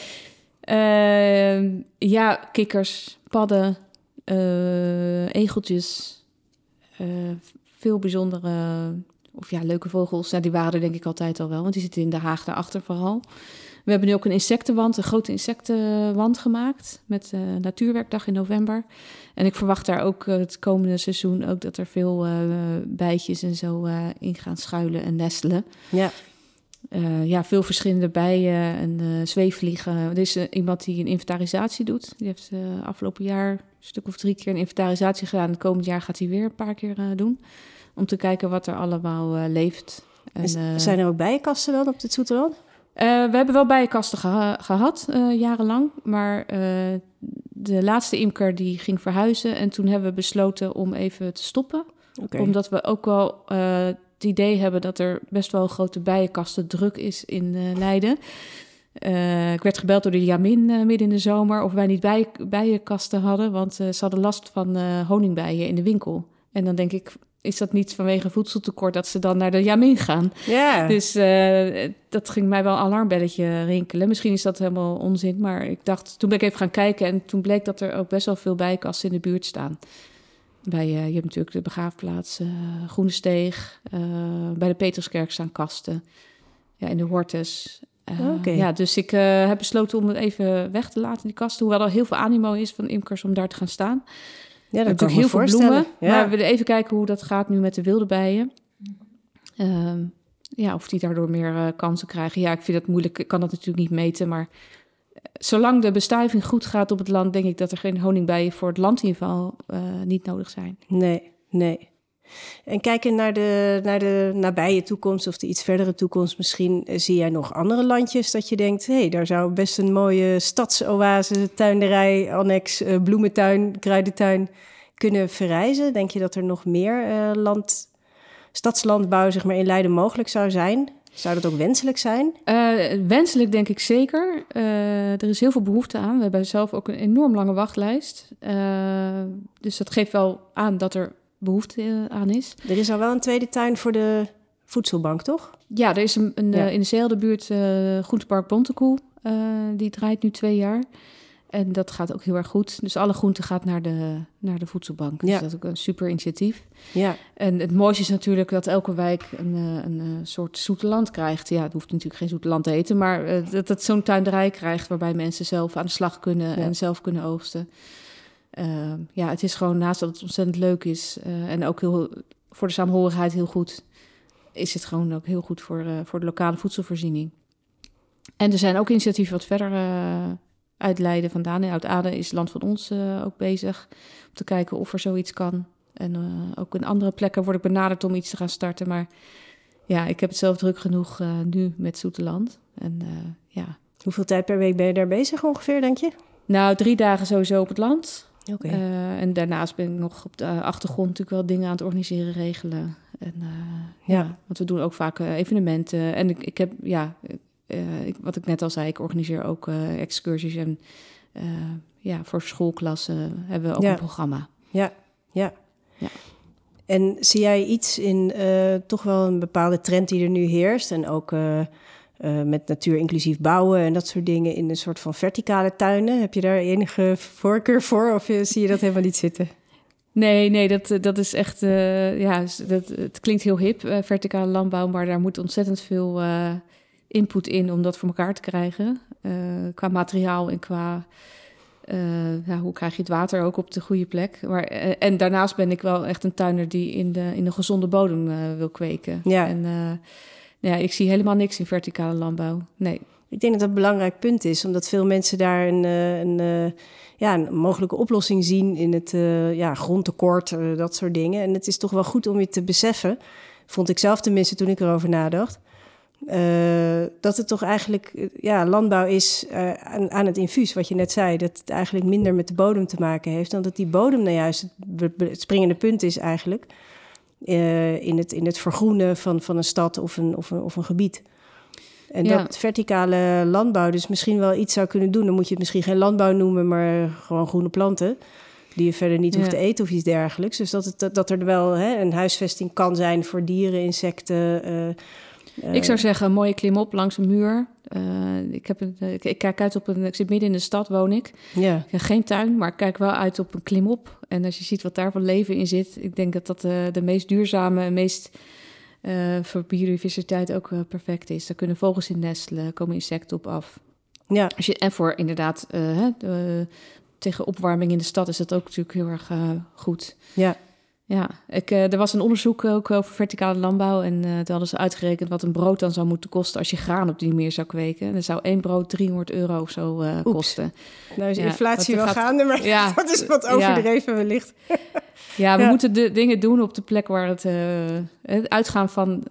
Uh, ja, kikkers, padden, uh, egeltjes. veel bijzondere, of ja, leuke vogels. Ja, die waren er denk ik altijd al wel, want die zitten in de Haag daarachter vooral. We hebben nu ook een insectenwand, een grote insectenwand gemaakt met uh, Natuurwerkdag in november. En ik verwacht daar ook het komende seizoen ook dat er veel bijtjes en zo in gaan schuilen en nestelen. Ja. Ja, veel verschillende bijen en zweefvliegen. Er is iemand die een inventarisatie doet. Die heeft afgelopen jaar een stuk of drie keer een inventarisatie gedaan. Het komend jaar gaat hij weer een paar keer doen. Om te kijken wat er allemaal leeft. En, zijn er ook bijenkasten dan op het Zoeterland? We hebben wel bijenkasten geha gehad, jarenlang. Maar de laatste imker die ging verhuizen. En toen hebben we besloten om even te stoppen. Okay. Omdat we ook wel het idee hebben dat er best wel een grote bijenkasten druk is in Leiden. ik werd gebeld door de Jamin midden in de zomer of wij niet bij, bijenkasten hadden. Want ze hadden last van honingbijen in de winkel. En dan denk ik, is dat niet vanwege voedseltekort dat ze dan naar de Jamin gaan. Ja. Dus dat ging mij wel een alarmbelletje rinkelen. Misschien is dat helemaal onzin, maar ik dacht, toen ben ik even gaan kijken en toen bleek dat er ook best wel veel bijkasten in de buurt staan. Bij, uh, je hebt natuurlijk de begraafplaats uh, Groene Steeg, bij de Peterskerk staan kasten, ja, in de Hortus. Okay. Ja, dus ik heb besloten om het even weg te laten, die kasten. Hoewel er heel veel animo is van imkers om daar te gaan staan. Ja, dat natuurlijk heel veel bloemen. Ja. Maar we willen even kijken hoe dat gaat nu met de wilde bijen. Uh, ja, of die daardoor meer kansen krijgen. Ja, ik vind dat moeilijk. Ik kan dat natuurlijk niet meten. Maar zolang de bestuiving goed gaat op het land, denk ik dat er geen honingbijen voor het land in geval uh, niet nodig zijn. Nee, nee. En kijken naar de, naar de nabije toekomst of de iets verdere toekomst, misschien zie jij nog andere landjes dat je denkt: hé, hey, daar zou best een mooie stadsoase, tuinderij, annex, uh, bloementuin, kruidentuin kunnen verrijzen. Denk je dat er nog meer land, stadslandbouw zeg maar, in Leiden mogelijk zou zijn? Zou dat ook wenselijk zijn? Uh, wenselijk denk ik zeker. er is heel veel behoefte aan. We hebben zelf ook een enorm lange wachtlijst. dus dat geeft wel aan dat er behoefte aan is. Er is al wel een tweede tuin voor de voedselbank, toch? Ja, er is een, een ja. in dezelfde buurt Groentepark Bontekoe. Die draait nu twee jaar. En dat gaat ook heel erg goed. Dus alle groente gaat naar de, naar de voedselbank. Dus ja. dat is ook een super initiatief. Ja. En het mooiste is natuurlijk dat elke wijk een, een, een soort zoete land krijgt. Ja, het hoeft natuurlijk geen zoete land te eten, maar dat het zo'n tuinderij krijgt waarbij mensen zelf aan de slag kunnen ja. en zelf kunnen oogsten. Uh, ja, het is gewoon naast dat het ontzettend leuk is uh, en ook heel, voor de saamhorigheid heel goed, is het gewoon ook heel goed voor, uh, voor de lokale voedselvoorziening. En er zijn ook initiatieven wat verder uit Leiden vandaan. In Oud-Aden is Land van Ons ook bezig om te kijken of er zoiets kan. En ook in andere plekken word ik benaderd om iets te gaan starten. Maar ja, ik heb het zelf druk genoeg nu met Zoeteland. En ja. Hoeveel tijd per week ben je daar bezig ongeveer, denk je? Nou, drie dagen sowieso op het land. Okay. Uh, en daarnaast ben ik nog op de achtergrond natuurlijk wel dingen aan het organiseren, regelen. En, ja. ja. want we doen ook vaak evenementen. En ik, ik heb, ja, ik, wat ik net al zei, ik organiseer ook excursies. En ja, voor schoolklassen hebben we ook ja. een programma. Ja, ja. ja. En zie jij iets in toch wel een bepaalde trend die er nu heerst? En ook uh, met natuur inclusief bouwen en dat soort dingen in een soort van verticale tuinen. Heb je daar enige voorkeur voor of zie je dat helemaal niet zitten? Nee, nee, dat, dat is echt, uh, ja, dat, het klinkt heel hip, uh, verticale landbouw, maar daar moet ontzettend veel input in om dat voor elkaar te krijgen. qua materiaal en qua Uh, ja, hoe krijg je het water ook op de goede plek? Maar, uh, en daarnaast ben ik wel echt een tuiner die in de, in de gezonde bodem uh, wil kweken. Ja. En ja, ik zie helemaal niks in verticale landbouw. Nee. Ik denk dat dat een belangrijk punt is, omdat veel mensen daar een, een, ja, een mogelijke oplossing zien in het ja, grondtekort, dat soort dingen. En het is toch wel goed om je te beseffen, vond ik zelf tenminste toen ik erover nadacht uh, dat het toch eigenlijk, eh, ja, landbouw is uh, aan, aan, het infuus, wat je net zei. Dat het eigenlijk minder met de bodem te maken heeft. Dan dat die bodem nou juist het, het springende punt is eigenlijk. Uh, in, het, in het vergroenen van, van een stad of een, of een, of een gebied. En ja. dat verticale landbouw dus misschien wel iets zou kunnen doen. Dan moet je het misschien geen landbouw noemen, maar gewoon groene planten. Die je verder niet hoeft te eten of iets dergelijks. Dus dat, het, dat, dat er wel hè, een huisvesting kan zijn voor dieren, insecten ik zou zeggen, een mooie klim op langs een muur. Uh, ik, heb een, ik, ik, kijk uit op een. Ik zit midden in de stad, woon ik. Ja. Ik heb geen tuin, maar ik kijk wel uit op een klim op. En als je ziet wat daar van leven in zit, ik denk dat dat uh, de meest duurzame en meest voor biodiversiteit ook perfect is. Daar kunnen vogels in nestelen, komen insecten op af. Ja. Als je, en voor inderdaad, de, tegen opwarming in de stad is dat ook natuurlijk heel erg goed. Ja. Ja, ik, uh, er was een onderzoek ook over verticale landbouw. En uh, toen hadden ze uitgerekend wat een brood dan zou moeten kosten als je graan op die meer zou kweken. En dan zou één brood 300 euro of zo uh, kosten. Nou is ja, inflatie wel gaat, gaande, maar ja, (laughs) dat is wat overdreven ja. wellicht. (laughs) Ja, we moeten de dingen doen op de plek waar het, het uitgaan van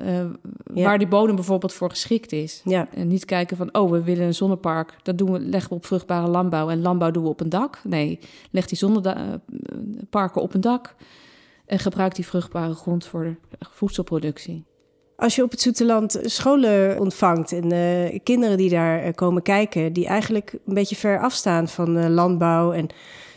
waar die bodem bijvoorbeeld voor geschikt is. Ja. En niet kijken van, oh, we willen een zonnepark. Dat doen we, leggen we op vruchtbare landbouw. En landbouw doen we op een dak. Nee, leg die zonneparken op een dak en gebruik die vruchtbare grond voor voedselproductie. Als je op het Zoeteland scholen ontvangt en uh, kinderen die daar uh, komen kijken, die eigenlijk een beetje ver afstaan van uh, landbouw en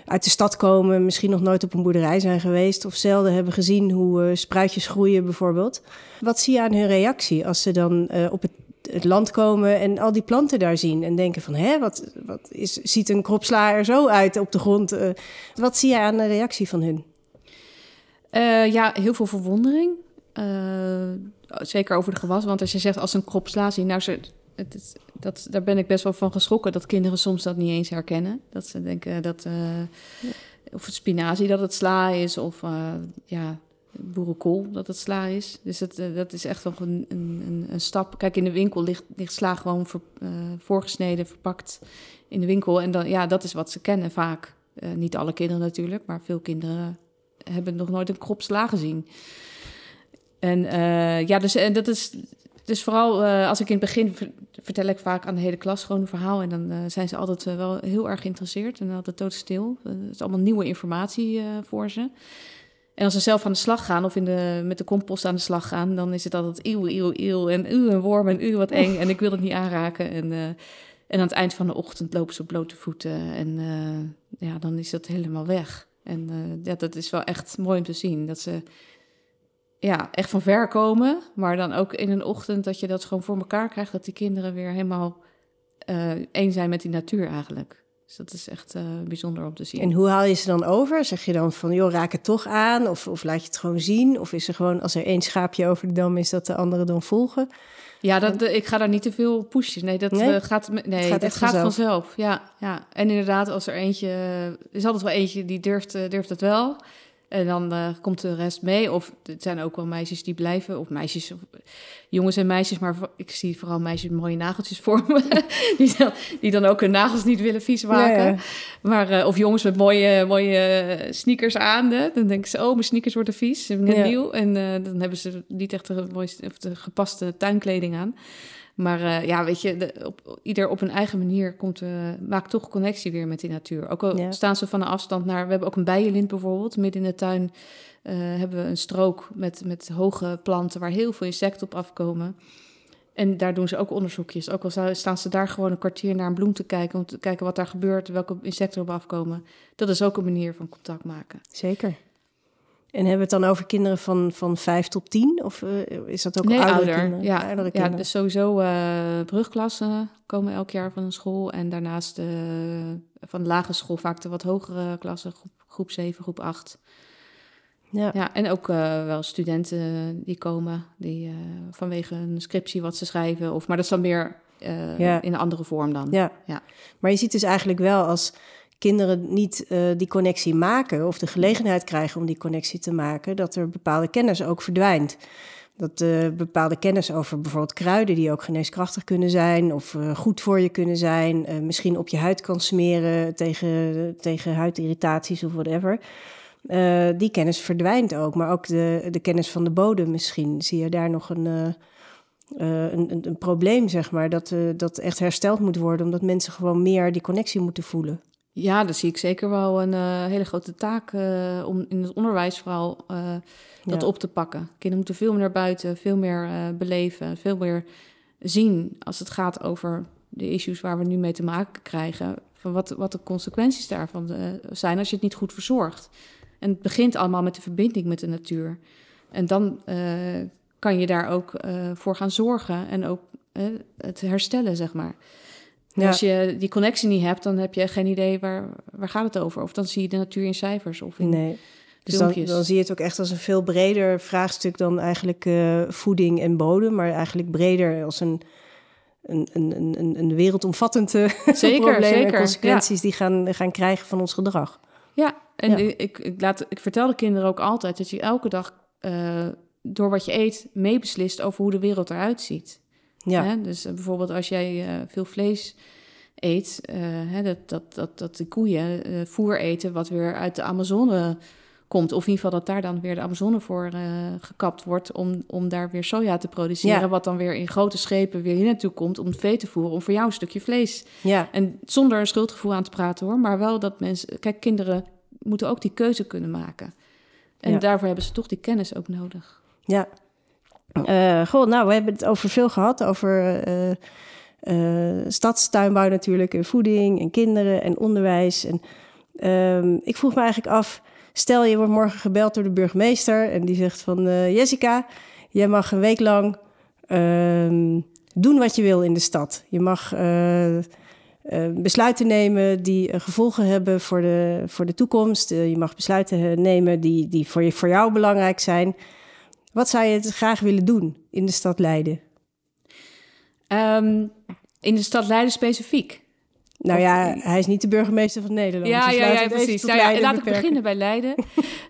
uit de stad komen, misschien nog nooit op een boerderij zijn geweest of zelden hebben gezien hoe spruitjes groeien bijvoorbeeld. Wat zie je aan hun reactie als ze dan op het, het, land komen en al die planten daar zien en denken van, hè, wat, wat is, ziet een kropsla er zo uit op de grond? wat zie je aan de reactie van hun? Uh, ja, heel veel verwondering. Uh, zeker over de gewas. Want als je zegt als een krop sla zien, nou, ze, het, dat, daar ben ik best wel van geschrokken dat kinderen soms dat niet eens herkennen. Dat ze denken dat. Uh, ja. Of het spinazie dat het sla is, of ja, boerenkool dat het sla is. Dus het, dat is echt nog een, een, een, stap. Kijk, in de winkel ligt, ligt sla gewoon ver, voorgesneden, verpakt in de winkel. En dan, ja, dat is wat ze kennen vaak. niet alle kinderen natuurlijk, maar veel kinderen hebben nog nooit een krop sla gezien. En uh, ja, dus en dat is. Dus vooral uh, als ik in het begin vertel ik vaak aan de hele klas gewoon een verhaal. En dan uh, zijn ze altijd wel heel erg geïnteresseerd en altijd doodstil. Het is allemaal nieuwe informatie voor ze. En als ze zelf aan de slag gaan of in de, met de compost aan de slag gaan, dan is het altijd eeuw, eeuw, eeuw. En uw een worm en uw wat eng. En ik wil het niet aanraken. En, en aan het eind van de ochtend lopen ze op blote voeten. En ja, dan is dat helemaal weg. En uh, ja, dat is wel echt mooi om te zien. Dat ze ja, echt van ver komen. Maar dan ook in een ochtend dat je dat gewoon voor elkaar krijgt. Dat die kinderen weer helemaal uh, één zijn met die natuur eigenlijk. Dus dat is echt uh, bijzonder om te zien. En hoe haal je ze dan over? Zeg je dan van, joh, raak het toch aan? Of, of laat je het gewoon zien? Of is er gewoon, als er één schaapje over de dam is, dat de anderen dan volgen? Ja, dat, ik ga daar niet te veel pushen. Nee, dat nee? gaat, nee, het gaat, dat gaat vanzelf. vanzelf. Ja, ja, en inderdaad, als er eentje... Er is altijd wel eentje die durft, durft het wel. En dan uh, komt de rest mee. Of het zijn ook wel meisjes die blijven. Of meisjes, of, jongens en meisjes. Maar ik zie vooral meisjes met mooie nageltjes voor me. (laughs) die, dan, die dan ook hun nagels niet willen vies maken. Ja, ja. Maar, uh, of jongens met mooie, mooie sneakers aan. Hè. Dan denken ze, oh, mijn sneakers worden vies. Ja. nieuw. En uh, dan hebben ze niet echt de, mooiste, of de gepaste tuinkleding aan. Maar uh, ja, weet je, de, op, ieder op een eigen manier komt, uh, maakt toch connectie weer met die natuur. Ook al ja. staan ze van een afstand naar... We hebben ook een bijenlint bijvoorbeeld. Midden in de tuin uh, hebben we een strook met, met hoge planten... waar heel veel insecten op afkomen. En daar doen ze ook onderzoekjes. Ook al staan ze daar gewoon een kwartier naar een bloem te kijken... om te kijken wat daar gebeurt, welke insecten erop afkomen. Dat is ook een manier van contact maken. Zeker. En hebben we het dan over kinderen van, van 5 tot 10? Of uh, is dat ook nee, oudere ouder. kinderen? Ja, oudere kinderen. ja dus sowieso uh, brugklassen komen elk jaar van een school. En daarnaast uh, van de lagere school vaak de wat hogere klassen, groep, groep 7, groep 8. Ja. ja, en ook wel studenten die komen, die vanwege een scriptie wat ze schrijven. Of, maar dat is dan meer ja. in een andere vorm dan. Ja. ja, maar je ziet dus eigenlijk wel als kinderen niet uh, die connectie maken of de gelegenheid krijgen om die connectie te maken, dat er bepaalde kennis ook verdwijnt. Dat uh, bepaalde kennis over bijvoorbeeld kruiden, die ook geneeskrachtig kunnen zijn of uh, goed voor je kunnen zijn, misschien op je huid kan smeren tegen, tegen huidirritaties of whatever. die kennis verdwijnt ook, maar ook de, de kennis van de bodem misschien. Zie je daar nog een een, een, een, probleem, zeg maar, dat, dat echt hersteld moet worden, omdat mensen gewoon meer die connectie moeten voelen. Ja, dat zie ik zeker wel een uh, hele grote taak om in het onderwijs vooral dat ja. op te pakken. Kinderen moeten veel meer naar buiten, veel meer beleven, veel meer zien als het gaat over de issues waar we nu mee te maken krijgen. Van wat, wat de consequenties daarvan zijn als je het niet goed verzorgt. En het begint allemaal met de verbinding met de natuur. En dan kan je daar ook voor gaan zorgen en ook het herstellen, zeg maar. Ja. Als je die connectie niet hebt, dan heb je geen idee waar, waar gaat het over. Of dan zie je de natuur in cijfers of in nee. Dus dan, dan, zie je het ook echt als een veel breder vraagstuk dan eigenlijk uh, voeding en bodem, maar eigenlijk breder als een, een, een, een, een wereldomvattende (laughs) zeker, probleem zeker, en consequenties ja. die gaan, gaan krijgen van ons gedrag. Ja, en ja. Ik, ik, laat, ik vertel de kinderen ook altijd dat je elke dag uh, door wat je eet meebeslist over hoe de wereld eruit ziet. Ja. Hè? Dus eh, bijvoorbeeld als jij uh, veel vlees eet, uh, hè, dat, dat, dat, dat de koeien voer eten wat weer uit de Amazone komt. Of in ieder geval dat daar dan weer de Amazone voor gekapt wordt om, om daar weer soja te produceren. Ja. Wat dan weer in grote schepen weer hier naartoe komt om vee te voeren. Om voor jou een stukje vlees. Ja. En zonder een schuldgevoel aan te praten hoor. Maar wel dat mensen, kijk kinderen moeten ook die keuze kunnen maken. En ja. daarvoor hebben ze toch die kennis ook nodig. Ja. Uh, nou, we hebben het over veel gehad. Over uh, stadstuinbouw natuurlijk. En voeding en kinderen en onderwijs. En uh, ik vroeg me eigenlijk af... Stel, je wordt morgen gebeld door de burgemeester... en die zegt van... Jessica, jij mag een week lang ehm, doen wat je wil in de stad. Je mag... besluiten nemen die gevolgen hebben voor de, voor de toekomst. je mag besluiten nemen die, die voor, je, voor jou belangrijk zijn. Wat zou je graag willen doen in de stad Leiden? Um, in de stad Leiden specifiek? Nou ja, hij is niet de burgemeester van Nederland. Ja, dus ja, ja, precies. Nou ja, laat ik beginnen bij Leiden.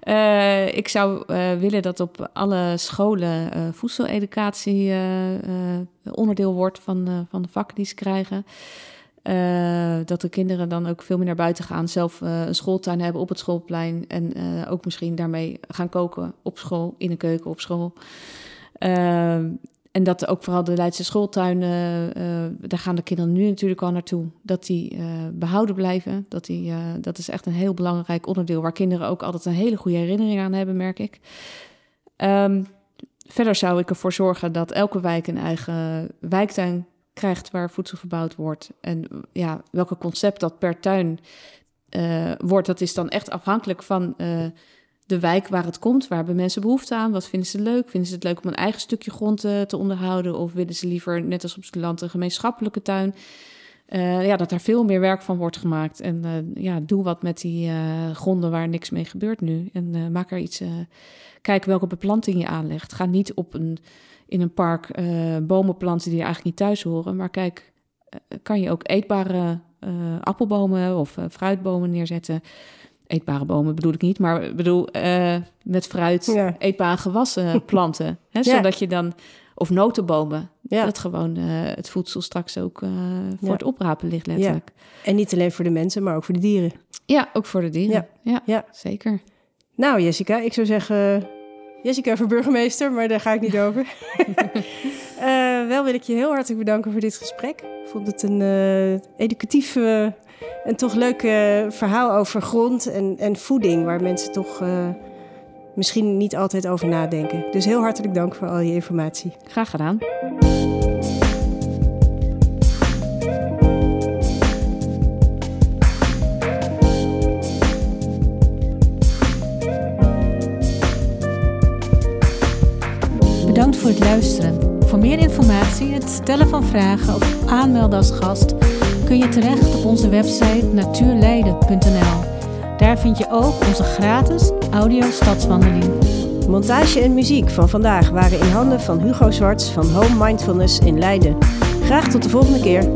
uh, (laughs) ik zou uh, willen dat op alle scholen uh, voedseleducatie onderdeel wordt van, van de vakken die ze krijgen. Uh, dat de kinderen dan ook veel meer naar buiten gaan, zelf uh, een schooltuin hebben op het schoolplein en uh, ook misschien daarmee gaan koken op school, in een keuken op school. en dat ook vooral de Leidse schooltuinen, daar gaan de kinderen nu natuurlijk al naartoe, dat die behouden blijven. Dat, die, dat is echt een heel belangrijk onderdeel waar kinderen ook altijd een hele goede herinnering aan hebben, merk ik. Um, verder zou ik ervoor zorgen dat elke wijk een eigen wijktuin krijgt waar voedsel verbouwd wordt. En ja, welke concept dat per tuin uh, wordt, dat is dan echt afhankelijk van uh, de wijk waar het komt. Waar hebben mensen behoefte aan? Wat vinden ze leuk? Vinden ze het leuk om een eigen stukje grond uh, te onderhouden? Of willen ze liever, net als op het een gemeenschappelijke tuin? ja, dat daar veel meer werk van wordt gemaakt. En ja, doe wat met die gronden waar niks mee gebeurt nu. En maak er iets. kijk welke beplanting je aanlegt. Ga niet op een in een park uh, bomen planten die er eigenlijk niet thuis horen. Maar kijk, uh, kan je ook eetbare uh, appelbomen of fruitbomen neerzetten. Eetbare bomen bedoel ik niet, maar bedoel met fruit ja. eetbare gewassen (laughs) planten. Hè, ja. Zodat je dan, of notenbomen, ja. dat gewoon het voedsel straks ook voor het oprapen ligt letterlijk. En niet alleen voor de mensen, maar ook voor de dieren. Ja, ook voor de dieren. Ja, ja. zeker. Nou Jessica, ik zou zeggen Jessica voor burgemeester, maar daar ga ik niet over. uh, (laughs) wel wil ik je heel hartelijk bedanken voor dit gesprek. Ik vond het een uh, educatief uh, en toch leuk verhaal over grond en, en voeding, waar mensen toch misschien niet altijd over nadenken. Dus heel hartelijk dank voor al je informatie. Graag gedaan. Voor het luisteren. Voor meer informatie, het stellen van vragen of aanmelden als gast kun je terecht op onze website natuurleiden.nl. Daar vind je ook onze gratis audio stadswandeling. Montage en muziek van vandaag waren in handen van Hugo Zwarts van Home Mindfulness in Leiden. Graag tot de volgende keer.